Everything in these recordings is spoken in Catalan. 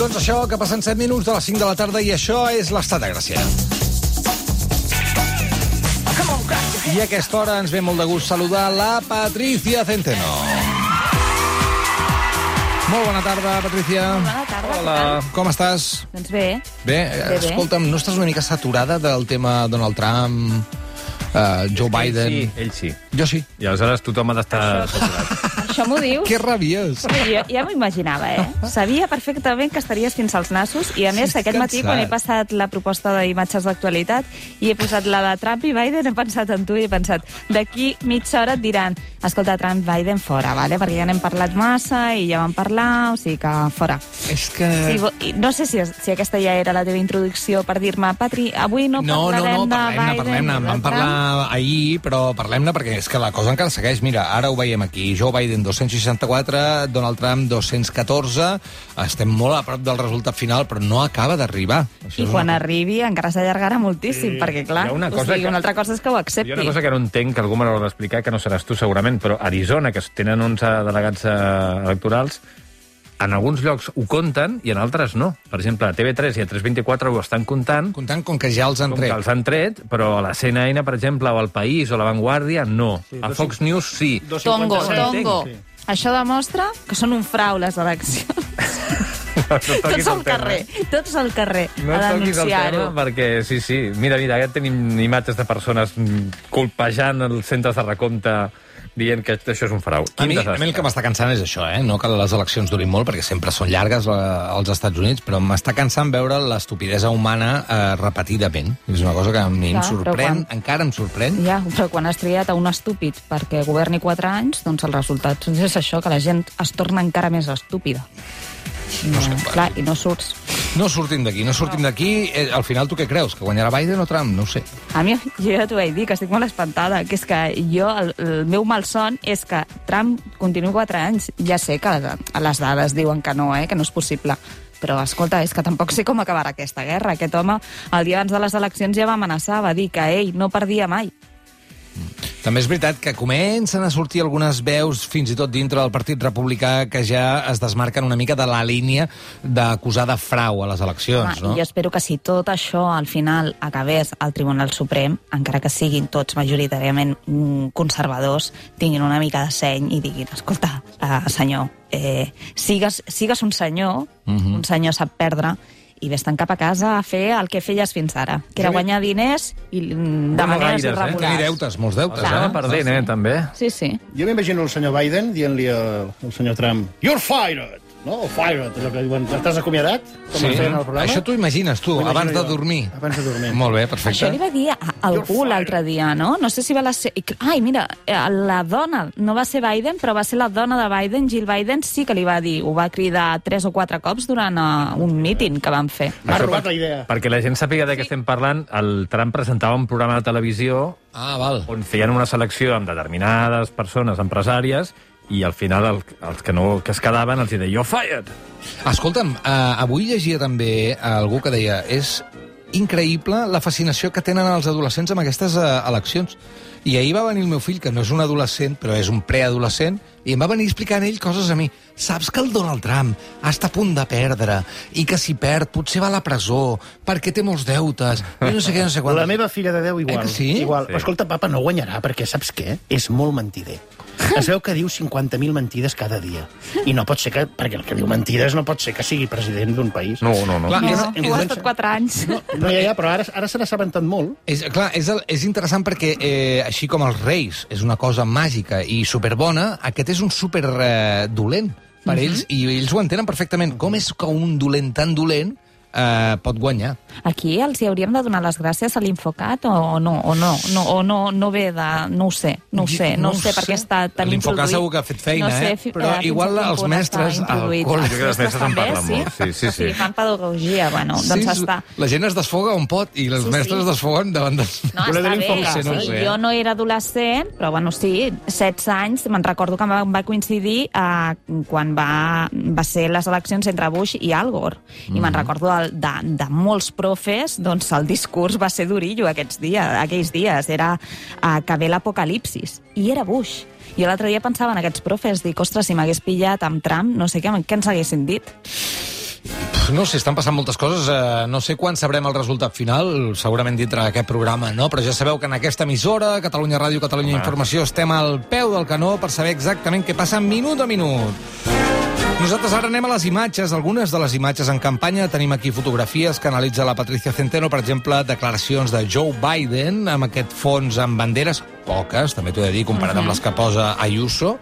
Doncs això, que passen 7 minuts de les 5 de la tarda i això és l'estat de Gràcia. I a aquesta hora ens ve molt de gust saludar la Patricia Centeno. Molt bona tarda, Patricia. Bona tarda, Hola. Com estàs? Doncs bé, Bé, bé. escolta'm, no estàs una mica saturada del tema Donald Trump, uh, Joe Biden? Sí, ell sí. Jo sí. I aleshores tothom ha d'estar saturat. Això m'ho dius? Que rabies. Jo ja m'ho imaginava, eh? Sabia perfectament que estaries fins als nassos i, a més, Sí, aquest matí, quan he passat la proposta d'imatges d'actualitat i he posat la de Trump i Biden, he pensat en tu i he pensat, d'aquí mitja hora et diran escolta, Trump, Biden, fora, vale? perquè ja n'hem parlat massa i ja vam parlar, o sigui que fora. És que... Sí, no sé si, si aquesta ja era la teva introducció per dir-me, Patri, avui no, No, no, parlarem no, de parlem-ne, Biden parlem-ne. de vam parlar ahir, però parlem-ne perquè és que la cosa encara segueix. Mira, ara ho veiem aquí. Joe Biden, 264, Donald Trump, 214. Estem molt a prop del resultat final, però no acaba d'arribar. I quan una- arribi encara s'allargarà moltíssim, Sí. perquè, clar, Hi ha una o cosa sigui, que- una altra cosa és que ho Hi ha accepti. una cosa que no entenc, que algú me l'haurà d'explicar, que no seràs tu segurament, però Arizona, que tenen 11 delegats eh, electorals, en alguns llocs ho compten i en altres no. Per exemple, a TV3 i a 324 ho estan comptant, Comptant com que ja els han com que tret. els han tret, però a la CNN, per exemple, o al País o a La Vanguardia, no. A Fox News sí. Tongo, 257. tongo. Sí. Això demostra que són un frau, les eleccions. Tots al carrer, tots al carrer, No a toquis el denunciar-ho. tema perquè, sí, sí, mira, mira, ja tenim imatges de persones colpejant els centres de recompte dient que això és un frau. A mi, a mi el que m'està cansant és això, eh? No que les eleccions durin molt, perquè sempre són llargues eh, als Estats Units, però m'està cansant veure l'estupidesa humana eh, repetidament. És una cosa que a mi em Clar, però sorprèn, quan- encara em sorprèn. Ja, però quan has triat a un estúpid perquè governi 4 anys, doncs el resultat és això, que la gent es torna encara més estúpida. No, clar, i no surts. No sortim d'aquí, no sortim d'aquí. Eh, al final, tu què creus? Que guanyarà Biden o Trump? No ho sé. A mi, jo ja t'ho vaig dir, que estic molt espantada, que és que jo, el, el meu malson és que Trump continuï 4 anys. Ja sé que les dades diuen que no, eh, que no és possible. Però, escolta, és que tampoc sé com acabarà aquesta guerra. Aquest home, el dia abans de les eleccions ja va amenaçar, va dir que ell no perdia mai. També és veritat que comencen a sortir algunes veus, fins i tot dintre del Partit Republicà, que ja es desmarquen una mica de la línia d'acusar de frau a les eleccions, Home, no? Jo espero que si tot això al final acabés al Tribunal Suprem, encara que siguin tots majoritàriament mm, conservadors, tinguin una mica de seny i diguin, escolta, uh, senyor, eh, sigues, sigues un senyor, Mhm. un senyor sap perdre, i vés-te'n cap a casa a fer el que feies fins ara, que era guanyar diners i, de No maneres gaires, eh? Tenir irregulars. deutes, molts deutes, Estava eh? perdent, eh, també. Sí, sí. Jo m'imagino el senyor Biden dient-li al al senyor Trump You're fired! No? O fired, allò que diuen, estàs acomiadat? Com Sí, feien al programa? això t'ho imagines, tu, abans de dormir. Abans de dormir. Molt bé, Això perfecte. li va dir a algú l'altre dia, no? No sé si va la ser... Ai, mira, eh, la dona, no va ser Biden, però va ser la dona de Biden, Jill Biden, sí que li va dir, ho va cridar tres o quatre cops durant uh, un míting que van fer. M'ha Això robat la idea. Perquè la gent sàpiga de què estem parlant, el Trump presentava un programa de televisió Ah, val. on feien una selecció amb determinades persones empresàries i al final el, els que, no, que es quedaven els hi deia you're fired. Escolta'm, uh, avui llegia també algú que deia és increïble la fascinació que tenen els adolescents amb aquestes uh, eleccions. I ahir va venir el meu fill, que no és un adolescent, però és un preadolescent, i em va venir explicant ell coses a mi. Saps que el Donald Trump està a punt de perdre, i que si perd potser va a la presó, perquè té molts deutes, i no sé què, no sé quant. La meva filla de 10 igual. Eh sí? igual. Sí. Escolta, papa, no guanyarà, perquè saps què? És molt mentider. Es veu que diu 50.000 mentides cada dia. I no pot ser que... Perquè el que diu mentides no pot ser que sigui president d'un país. No, no, no. Clar, No, és- no, ho ha estat quatre anys. No, no ja, ja, però ara, ara se n'ha assabentat molt. És, clar, és, el, és interessant perquè, eh, així com els reis és una cosa màgica i superbona, aquest és un super eh, dolent per ells, i ells ho entenen perfectament. Com és que un dolent tan dolent eh, pot guanyar? Aquí els hi hauríem de donar les gràcies a l'Infocat o no? O no, no, o no, no ve de... No ho sé, no ho sé, no, ho sé, perquè està tan L'Infocat introduït. segur que ha fet feina, no sé, eh? Però fins igual els mestres està al col·le- Jo crec que els mestres en també, parlen sí? molt. Sí, sí, sí. Sí, fan pedagogia, bueno, doncs sí, està... La gent es desfoga on pot i els Sí, mestres sí. es desfoguen davant de... No, Lo de està bé, sí, no sé, eh? jo no era adolescent, però bueno, sí, 16 anys, me'n recordo que em va, em va coincidir eh, quan va, va ser les eleccions entre Bush i Al Gore. I Mhm. me'n recordo de, de, de molts profes, doncs el discurs va ser durillo aquests dies, aquells dies, era uh, que ve l'apocalipsis, i era Bush. I l'altre dia pensava en aquests profes, dic, ostres, si m'hagués pillat amb Trump, no sé què, què ens haguessin dit. No sé, estan passant moltes coses. Eh, no sé quan sabrem el resultat final, segurament dintre d'aquest programa, no? Però ja sabeu que en aquesta emissora, Catalunya Ràdio, Catalunya Home. Informació, estem al peu del canó per saber exactament què passa minut a minut. Nosaltres ara anem a les imatges, algunes de les imatges en campanya. Tenim aquí fotografies que analitza la Patricia Centeno, per exemple, declaracions de Joe Biden amb aquest fons amb banderes, poques, també t'ho he de dir, comparat amb les que posa Ayuso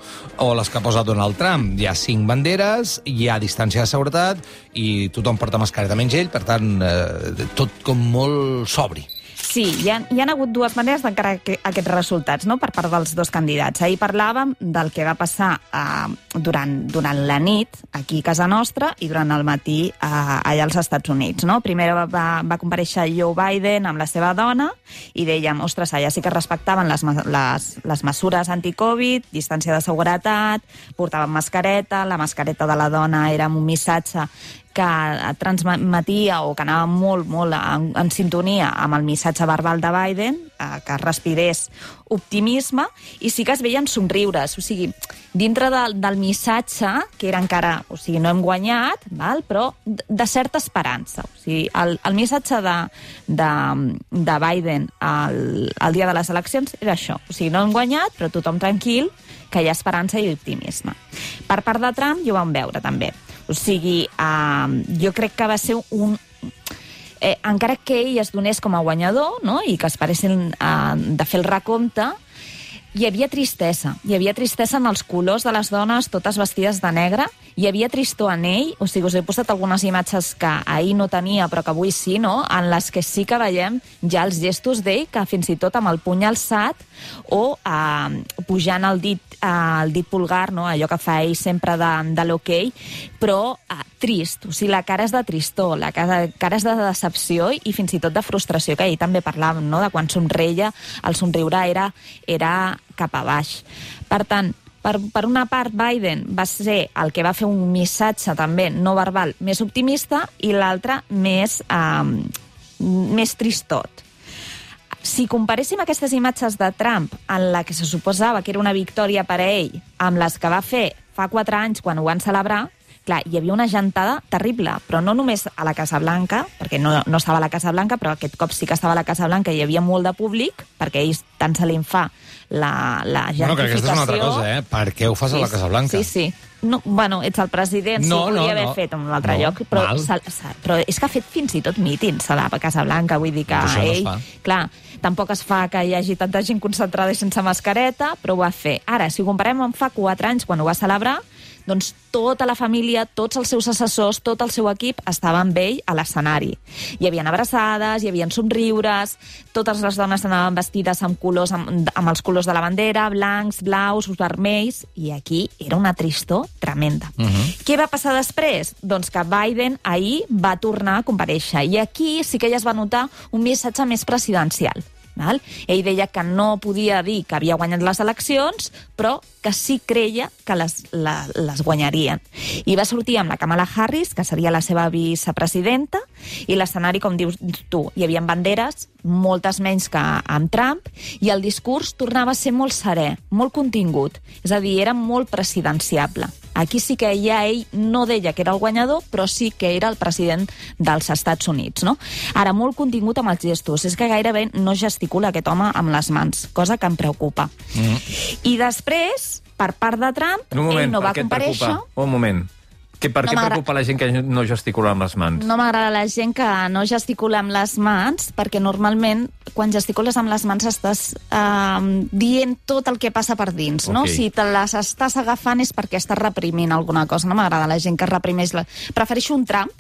o les que posa Donald Trump. Hi ha cinc banderes, hi ha distància de seguretat i tothom porta mascareta menys ell, per tant, eh, tot com molt sobri. Sí, hi ha, hi ha hagut dues maneres d'encarar que- aquests resultats no? per part dels dos candidats. Ahir parlàvem del que va passar eh, durant, durant la nit aquí a casa nostra i durant el matí eh, allà als Estats Units. No? Primer va, va, compareixer Joe Biden amb la seva dona i dèiem, ostres, allà sí que respectaven les, les, les mesures anti-Covid, distància de seguretat, portaven mascareta, la mascareta de la dona era un missatge que transmetia o que anava molt, molt en, en sintonia amb el missatge verbal de Biden, eh, que respirés optimisme, i sí que es veien somriures. O sigui, dintre de, del missatge, que era encara... O sigui, no hem guanyat, val? però de, certa esperança. O sigui, el, el missatge de, de, de Biden al, al dia de les eleccions era això. O sigui, no hem guanyat, però tothom tranquil, que hi ha esperança i optimisme. Per part de Trump, ja ho vam veure, també. O sigui, eh, jo crec que va ser un... Eh, encara que ell es donés com a guanyador no? i que esperessin eh, de fer el recompte, hi havia tristesa. Hi havia tristesa en els colors de les dones, totes vestides de negre. Hi havia tristor en ell. O sigui, us he posat algunes imatges que ahir no tenia, però que avui sí, no? En les que sí que veiem ja els gestos d'ell, que fins i tot amb el puny alçat o eh, pujant el dit, eh, el dit pulgar, no? allò que fa ell sempre de, de l'ok, però eh, trist. O sigui, la cara és de tristor, la cara, cara és de decepció i fins i tot de frustració, que ahir també parlàvem, no? de quan somreia, el somriure era, era cap a baix. Per tant, per, per una part, Biden va ser el que va fer un missatge també no verbal més optimista i l'altre més, eh, més tristot. Si comparéssim aquestes imatges de Trump en la que se suposava que era una victòria per a ell amb les que va fer fa quatre anys quan ho van celebrar, clar, hi havia una gentada terrible, però no només a la Casa Blanca, perquè no, no estava a la Casa Blanca, però aquest cop sí que estava a la Casa Blanca i hi havia molt de públic, perquè ells tant se li fa la, la Bueno, que aquesta és una altra gentrificació. cosa, eh? Per què ho fas a la Casa Blanca? Sí, sí. No, bueno, ets el president, No, no, sí, no, podria haver no. fet en un altre No, lloc, però, se, se, però és que ha fet fins i tot mítings a la Casa Blanca, vull dir que Doncs no ell... fa. clar, tampoc es fa que hi hagi tanta gent concentrada i sense mascareta, però ho va fer. Ara, si ho comparem amb fa 4 anys, quan ho va celebrar, doncs tota la família, tots els seus assessors, tot el seu equip estava amb ell a l'escenari. Hi havia abraçades, hi havia somriures, totes les dones anaven vestides amb colors amb, amb els colors de la bandera, blancs, blaus, vermells, i aquí era una tristor tremenda. Uh -huh. Què va passar després? Doncs que Biden ahir va tornar a compareixer, i aquí sí que ja es va notar un missatge més presidencial. Val? Ell deia que no podia dir que havia guanyat les eleccions, però que sí creia que les, la, les guanyarien. I va sortir amb la Kamala Harris, que seria la seva vicepresidenta, i l'escenari, com dius tu, hi havia banderes, moltes menys que amb Trump, i el discurs tornava a ser molt serè, molt contingut. És a dir, era molt presidenciable. Aquí sí que ja ell no deia que era el guanyador, però sí que era el president dels Estats Units. No? Ara, molt contingut amb els gestos. És que gairebé no gesticula aquest home amb les mans, cosa que em preocupa. Mm. I després, per part de Trump, moment, ell no va preocupa? Un moment. Que, per No què preocupa la gent que no gesticula amb les mans? No m'agrada la gent que no gesticula amb les mans, perquè normalment quan gesticules amb les mans estàs eh, dient tot el que passa per dins, no? Ok. Si te les estàs agafant és perquè estàs reprimint alguna cosa. No m'agrada la gent que reprimeix... La... Prefereixo un Trump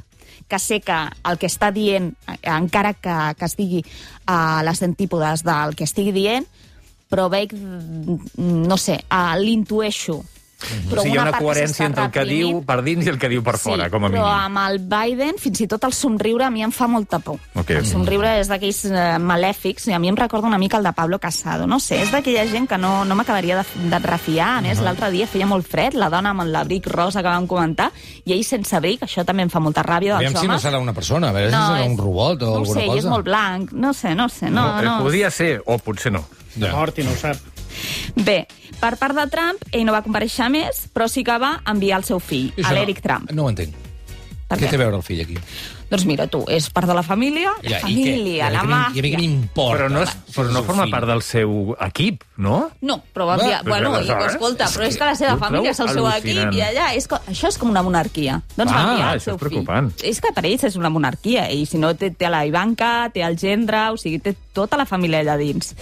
que sé que el que està dient, eh, encara que, que estigui a les antípodes del que estigui dient, però veig, mm, no sé, uh, l'intueixo. o sigui, hi ha una coherència entre el que reprimint- diu per dins i el que diu per fora, sí, com a mínim. però amb el Biden, fins i tot el somriure a mi em fa molta por. Ok. El somriure és d'aquells eh, malèfics i a mi em recorda una mica el de Pablo Casado. No sé, és d'aquella gent que no, no m'acabaria de, de refiar. A més, l'altre dia feia molt fred, la dona amb l'abric rosa que vam comentar, i ell sense abric, això també em fa molta ràbia dels Aviam si no serà una persona, a veure si serà és- un robot o no alguna sé, cosa. i és molt blanc. No sé, no sé. No, eh, no, Podria ser, o potser no. Ja. Mort i no ho sap. Bé, per part de Trump, ell no va compareixer més, però sí que va enviar el seu fill, l'Eric Trump. No ho entenc. Per Què té a veure el fill aquí? Doncs mira, tu, és part de la família, Ja, la família, la m'im- I a mi què màfia... m'importa? Però no, és, però no el forma part del seu equip, no? No, però, Va, va, però bueno, i, escolta, és però és que que la seva família és el seu equip i allà, és, això és com una monarquia. Doncs Ah, va enviar el això seu és preocupant. Fill. És que per ells és una monarquia, i si no té, té la Ivanka, té el gendre, o sigui, té tota la família allà dins.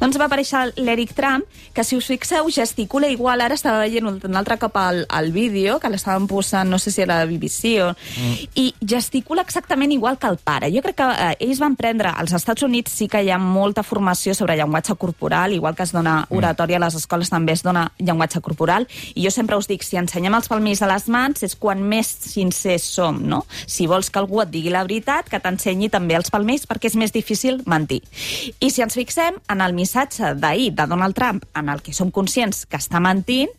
Doncs va aparèixer l'Eric Trump, que si us fixeu gesticula igual, ara estava veient un, un altre cop el, el vídeo, que l'estaven posant, no sé si era la BBC o... Mm. i gesticula exactament igual que el pare. Jo crec que eh, ells van prendre, als Estats Units sí que hi ha molta formació sobre llenguatge corporal, igual que es dona oratòria a les escoles també es dona llenguatge corporal, i jo sempre us dic, si ensenyem els palmells a les mans és quan més sincers som, no? Si vols que algú et digui la veritat, que t'ensenyi també els palmells, perquè és més difícil mentir. I si ens fixem en el missatge d'ahir de Donald Trump, en el que som conscients que està mentint,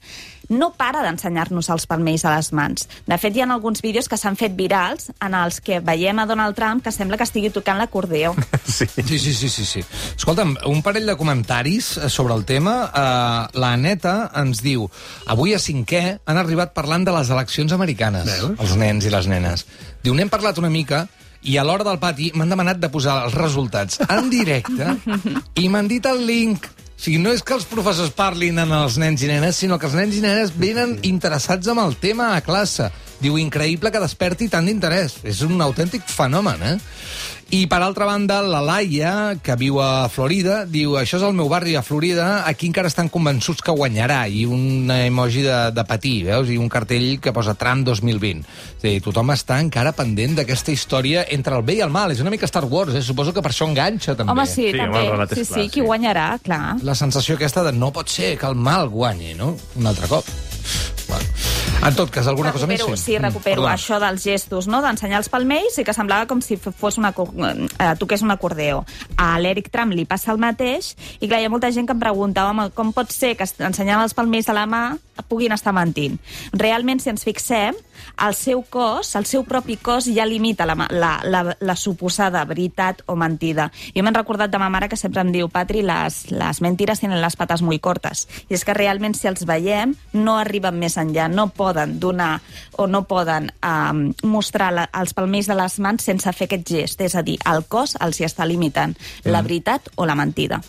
no para d'ensenyar-nos els palmells a les mans. De fet, hi ha alguns vídeos que s'han fet virals en els que veiem a Donald Trump que sembla que estigui tocant l'acordeó. Sí. Sí, sí, sí, sí, sí. Escolta'm, un parell de comentaris eh, sobre el tema. Uh, la Aneta ens diu avui a cinquè han arribat parlant de les eleccions americanes, Veus? els nens i les nenes. Diu, n'hem parlat una mica i a l'hora del pati m'han demanat de posar els resultats en directe i m'han dit el link. O sigui, no és que els professors parlin en els nens i nenes, sinó que els nens i nenes venen interessats amb el tema a classe. Diu, increïble que desperti tant d'interès. És un autèntic fenomen, eh? I, per altra banda, la Laia, que viu a Florida, diu això és el meu barri a Florida, aquí encara estan convençuts que guanyarà, i un emoji de, de patir, veus? I un cartell que posa Trump 2020. És a dir, tothom està encara pendent d'aquesta història entre el bé i el mal. És una mica Star Wars, eh? Suposo que per això enganxa, també. Home, sí, Sí, home, també. és sí, clar, sí, qui sí. guanyarà, clar. La sensació aquesta de no pot ser que el mal guanyi, no? Un altre cop. En tot cas, alguna cosa més? recupero, sí, Mm, recupero perdona. això dels gestos, no? d'ensenyar els palmells i que semblava com si fos una, eh, toqués un acordeó. A l'Eric Trump li passa el mateix i clar, hi ha molta gent que em pregunta home, com pot ser que ensenyant els palmells a la mà puguin estar mentint? Realment, si ens fixem, el seu cos, el seu propi cos ja limita la, la, la, la suposada veritat o mentida. Jo m'he recordat de ma mare que sempre em diu Patri, les, les mentires tenen les pates muy cortes. I és que realment si els veiem no arriben més enllà, no poden donar o no poden um, mostrar la, els palmells de les mans sense fer aquest gest. És a dir, el cos els hi està limitant la veritat o la mentida.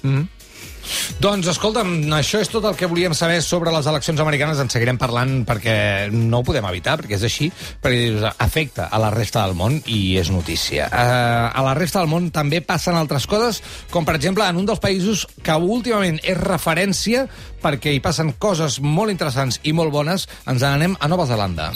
Doncs, escolta'm, això és tot el que volíem saber sobre les eleccions americanes. En seguirem parlant perquè no ho podem evitar, perquè és així, perquè afecta a la resta del món i és notícia. Uh, a la resta del món també passen altres coses, com per exemple en un dels països que últimament és referència perquè hi passen coses molt interessants i molt bones, ens n'anem a Nova Zelanda.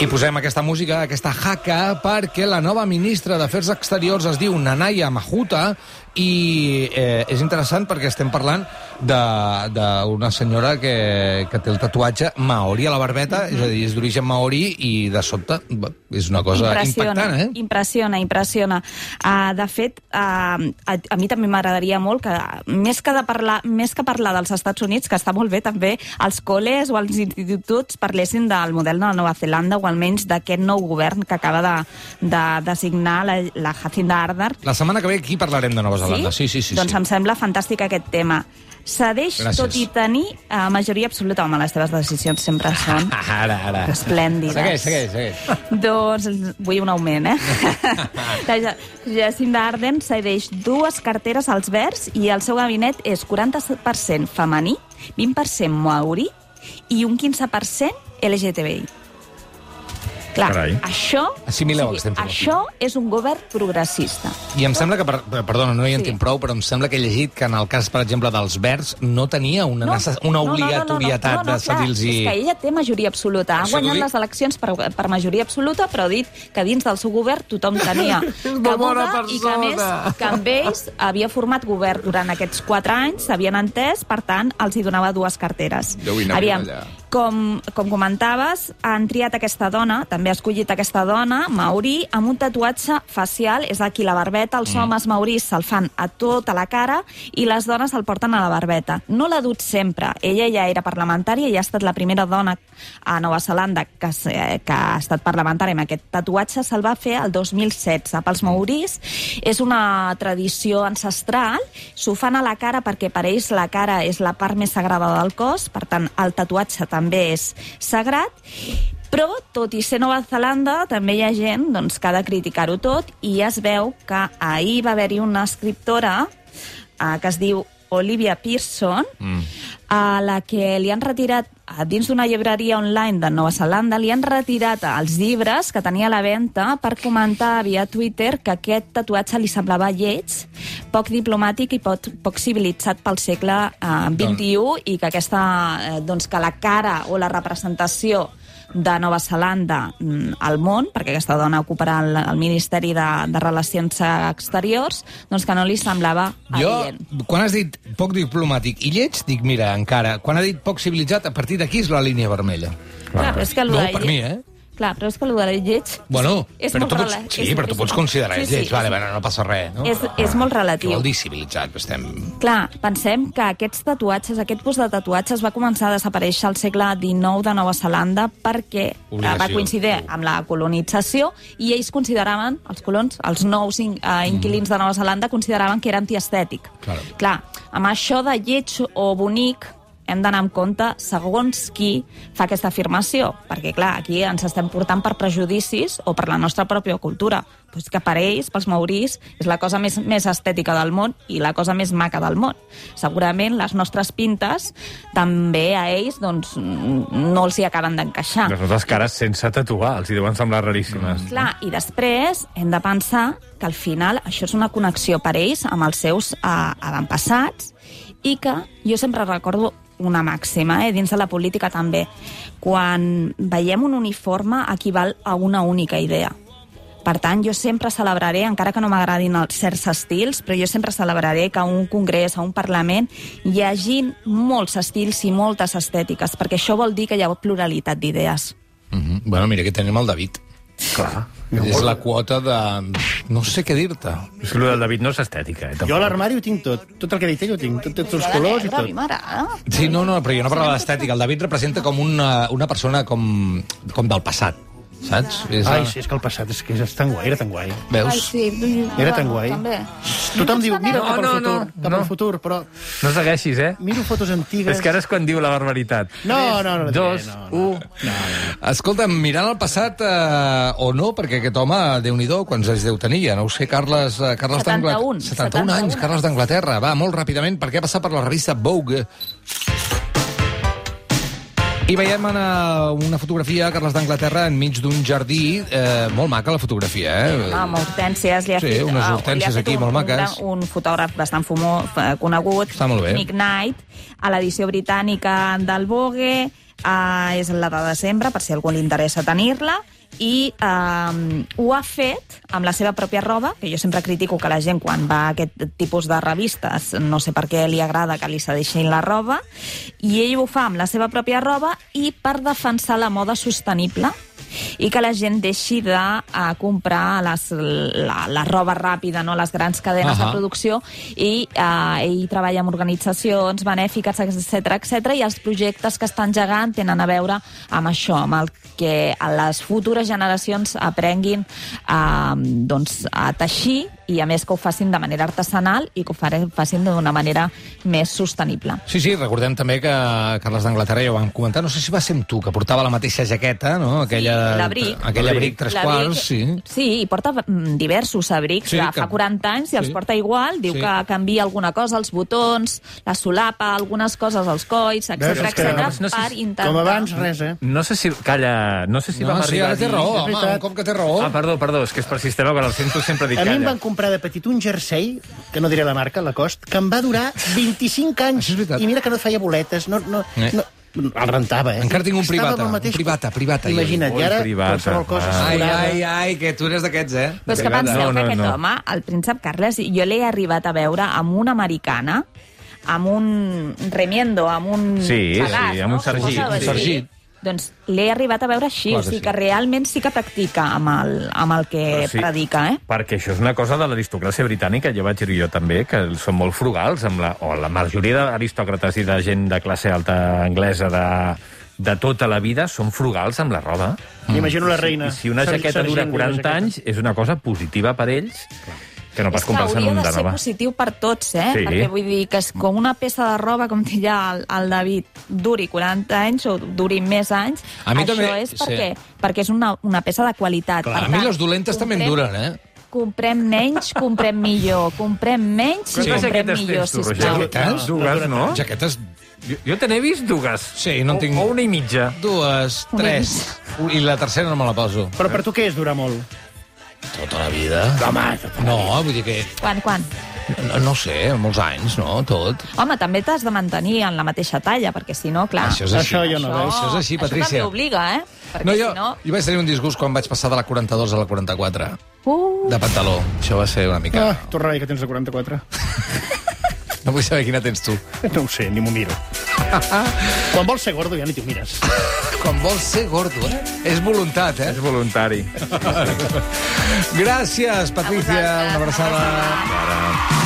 I posem aquesta música, aquesta haka, perquè la nova ministra d'Afers Exteriors es diu Nanaya Mahuta i eh, és interessant perquè estem parlant d'una senyora que, que té el tatuatge maori a la barbeta, és a dir, és d'origen maori i de sobte és una cosa impactant, eh? Impressiona, impressiona. Uh, de fet, uh, a, a mi també m'agradaria molt que, més que, de parlar, més que parlar dels Estats Units, que està molt bé també, els col·les o els instituts parlessin del model de la Nova Zelanda o almenys d'aquest nou govern que acaba de, de designar la, la Jacinda Ardern. La setmana que ve aquí parlarem de Nova Zelanda. Sí, sí, sí. doncs sí. em sembla fantàstic aquest tema. Cedeix, Gràcies. tot i tenir uh, majoria absoluta. Home, les teves decisions sempre són Ara, ara. esplèndides. Segueix, segueix, segueix. Doncs vull un augment, eh? La Ja- Jacinda Ardern cedeix dues carteres als verds i el seu gabinet és 40% femení, 20% maori i un 15% LGTBI. Clar, Carai. això, Assimileu el que estem fent aquí. això és un govern progressista. I em sembla que, per, perdona, no hi Sí. entenc prou, però em sembla que he llegit que en el cas, per exemple, dels verds, no tenia una, no, una obligatorietat no, no, no, de cedir-los... És que ella té majoria absoluta. Ha guanyat dic. les eleccions per, per majoria absoluta, però ha dit que dins del seu govern tothom tenia cabuda i que, a més, persona. que amb ells havia format govern durant aquests quatre anys, s'havien entès, per tant, els hi donava dues carteres. Aviam, allà. Com, com comentaves, han triat aquesta dona, també ha escollit aquesta dona, Mauri, amb un tatuatge facial, és aquí la barbeta. Els mm. homes maurís se'l fan a tota la cara i les dones el porten a la barbeta. No l'ha dut sempre. Ella ja era parlamentària i ha estat la primera dona a Nova Zelanda que, se- que ha estat parlamentària amb aquest tatuatge. Se'l va fer el 2016. Pels maurís és una tradició ancestral. S'ho fan a la cara perquè per ells la cara és la part més sagrada del cos, per tant, el tatuatge també és sagrat, però, tot i ser Nova Zelanda, també hi ha gent doncs, que ha de criticar-ho tot i es veu que ahir va haver-hi una escriptora eh, que es diu Olivia Pearson, mm. A la que li han retirat, dins d'una llibreria online de Nova Zelanda, li han retirat els llibres que tenia a la venda per comentar via Twitter que aquest tatuatge li semblava lleig, poc diplomàtic i poc, poc civilitzat pel segle eh, XXI i que aquesta, eh, doncs que la cara o la representació de Nova Zelanda mm, al món, perquè aquesta dona ocuparà el, el Ministeri de, de Relacions Exteriors, doncs que no li semblava Jo, adient. quan has dit poc diplomàtic i lleig, dic, mira, encara, quan ha dit poc civilitzat, a partir d'aquí és la línia vermella. Clar, és que No, per mi, eh? Clar, però és que el de lleig... Bueno, és però molt tu pots, rela- sí, és- però tu és- pots considerar sí, sí, sí, lleig. és- vale, bueno, no passa res, no? És, és molt Què relatiu. vol dir civilitzat? Estem... Clar, pensem que aquests tatuatges, aquest tipus de tatuatges va començar a desaparèixer al segle XIX de Nova Zelanda perquè eh, va Obligació. coincidir amb la colonització i ells consideraven, els colons, els nous in, uh, inquilins de Nova Zelanda consideraven que era antiestètic. Claro. Clar, amb això de lleig o bonic hem d'anar amb compte segons qui fa aquesta afirmació, perquè clar, aquí ens estem portant per prejudicis o per la nostra pròpia cultura. Pues que per ells, pels maurís, és la cosa més, més estètica del món i la cosa més maca del món. Segurament les nostres pintes també a ells doncs, mm, no els hi acaben d'encaixar. Les nostres cares sense tatuar, els hi deuen semblar raríssimes. Clar, i després hem de pensar que al final això és una connexió per ells amb els seus eh, avantpassats i que jo sempre recordo una màxima, eh, dins de la política també. Quan veiem un uniforme equival a una única idea. Per tant, jo sempre celebraré, encara que no m'agradin els certs estils, però jo sempre celebraré que a un congrés, a un Parlament, hi hagin molts estils i moltes estètiques, perquè això vol dir que hi ha pluralitat d'idees. Mm -hmm. Bueno, mira, aquí tenim el David. Clar. És la quota de... No sé què dir-te. És que el del David no és estètica, eh? Jo a l'armari ho tinc tot. Tot el que ell ho tinc. Tot, tots els colors i tot. m'agrada. Sí, no, no, però jo no parlava d'estètica. El David representa com una, una persona com, com del passat, saps? És Ai, sí, és que el passat és que és tan guai, era tan guai. Veus? Ai, sí. Era tan guai. També. Tothom diu, mira No, cap al no, futur, no, cap no. al futur, però No segueixis, eh? miro fotos antigues... És que ara és quan diu la barbaritat. No, no, no. no, Dos, no, no. un... Escolta'm, mirant el passat eh, o no, perquè aquest home, déu nhi quants anys deu tenir ja, no ho sé, Carles, eh, Carles 71, d'Anglaterra. 71 anys, 71. Carles d'Anglaterra. Va, molt ràpidament, perquè ha passat per la revista Vogue. I veiem una, una fotografia Carles d'Anglaterra enmig d'un jardí. Eh, molt maca, la fotografia, eh? Amb hortències, li ha Sí, fet... unes hortènsies fet aquí un, molt un maques. gran- Un, fotògraf bastant fumó, eh, conegut, Està molt bé. Nick Knight, a l'edició britànica del Vogue, eh, és la de desembre, per si algú li interessa tenir-la, i eh, ho ha fet amb la seva pròpia roba, que jo sempre critico que la gent quan va a aquest tipus de revistes no sé per què li agrada que li cedeixin la roba, i ell ho fa amb la seva pròpia roba i per defensar la moda sostenible i que la gent deixi de uh, comprar les, la, la roba ràpida, no les grans cadenes Ahà. de producció, i uh, ell treballa amb organitzacions benèfiques, etc etc i els projectes que estan gegant tenen a veure amb això, amb el que les futures generacions aprenguin uh, doncs, a teixir i a més que ho facin de manera artesanal i que ho facin d'una manera més sostenible. Sí, sí, recordem també que Carles d'Anglaterra ja ho vam comentar, no sé si va ser amb tu, que portava la mateixa jaqueta, no? Aquella, l'abric. aquell abric tres quarts, sí. Sí, i porta mm, diversos abrics Sí, de que- fa 40 anys i els sí. porta igual. Diu Sí. que canvia alguna cosa, els botons, la solapa, algunes coses als colls, etc etc no sé per si- intentar... Com abans, res, eh? No sé si... Calla, no sé si No, vam sí, arribar ara a té dir... raó, home, un cop que té raó. Ah, perdó, perdó, és que és per sistema, que el sento sempre dir A mi em calla. van comprar de petit un jersei, que no diré la marca, la cost, que em va durar 25 anys. I mira que no feia boletes, no... no, Eh. no el rentava, eh? Encara tinc un Estava privata, el un mateix- privata, privata. Imagina't, i ara privata. qualsevol cosa Ah. Ai, ai, ai, que tu eres d'aquests, eh? Però és que penseu No, no, que aquest no. home, el príncep Carles, jo l'he arribat a veure amb una americana amb un remiendo, amb un Sí, pedaç, sí, amb un sargit, així. sargit. Doncs l'he arribat a veure així, Clar o que sigui sí. que realment sí que practica amb el, amb el que Però sí. predica, eh? Perquè això és una cosa de l'aristocràcia britànica, jo vaig dir jo també, que són molt frugals, amb la, o la majoria d'aristòcrates i de gent de classe alta anglesa de, de tota la vida són frugals amb la roba. M'imagino la reina. I si una jaqueta dura sargent, 40 una jaqueta. anys, és una cosa positiva per ells, que no pas és que comprar-se hauria un de ser nova. positiu per tots, eh? Sí. Perquè vull dir que és com una peça de roba, com deia el, el David, duri 40 anys o duri més anys, A mi això també- és sí. perquè, perquè és una, una peça de qualitat. Clar, Per a mi tant, les dolentes també em comprem- duren, eh? Comprem menys, comprem millor. Comprem menys i Quantes comprem jaquetes millor, tens tu, sisplau. Jaquetes? Dues, no? Jaquetes, Jo, jo te n'he vist dues. Sí, no en o, tinc- O una i mitja. dues, tres, i la tercera no me la poso. Però per tu què és durar molt? Tota la vida. Home, No, vull dir que... Quan, quan? No, no sé, molts anys, no? Tot. Home, també t'has de mantenir en la mateixa talla, perquè si no, clar... Això és així. Això jo no veig. Això és així, Això Patrícia. també obliga, eh? Perquè No, jo, si no... jo vaig tenir un disgust quan vaig passar de la 42 a la 44, Uh, de pantaló. Això va ser una mica... Ah, torna a dir que tens de 44. No vull saber quina tens tu. No ho sé, ni m'ho miro. Quan vols ser gordo ja ni t'ho mires. Quan vols ser gordo, eh? És voluntat, eh? És voluntari. Gràcies, Patricia. Una abraçada. una abraçada. Ara.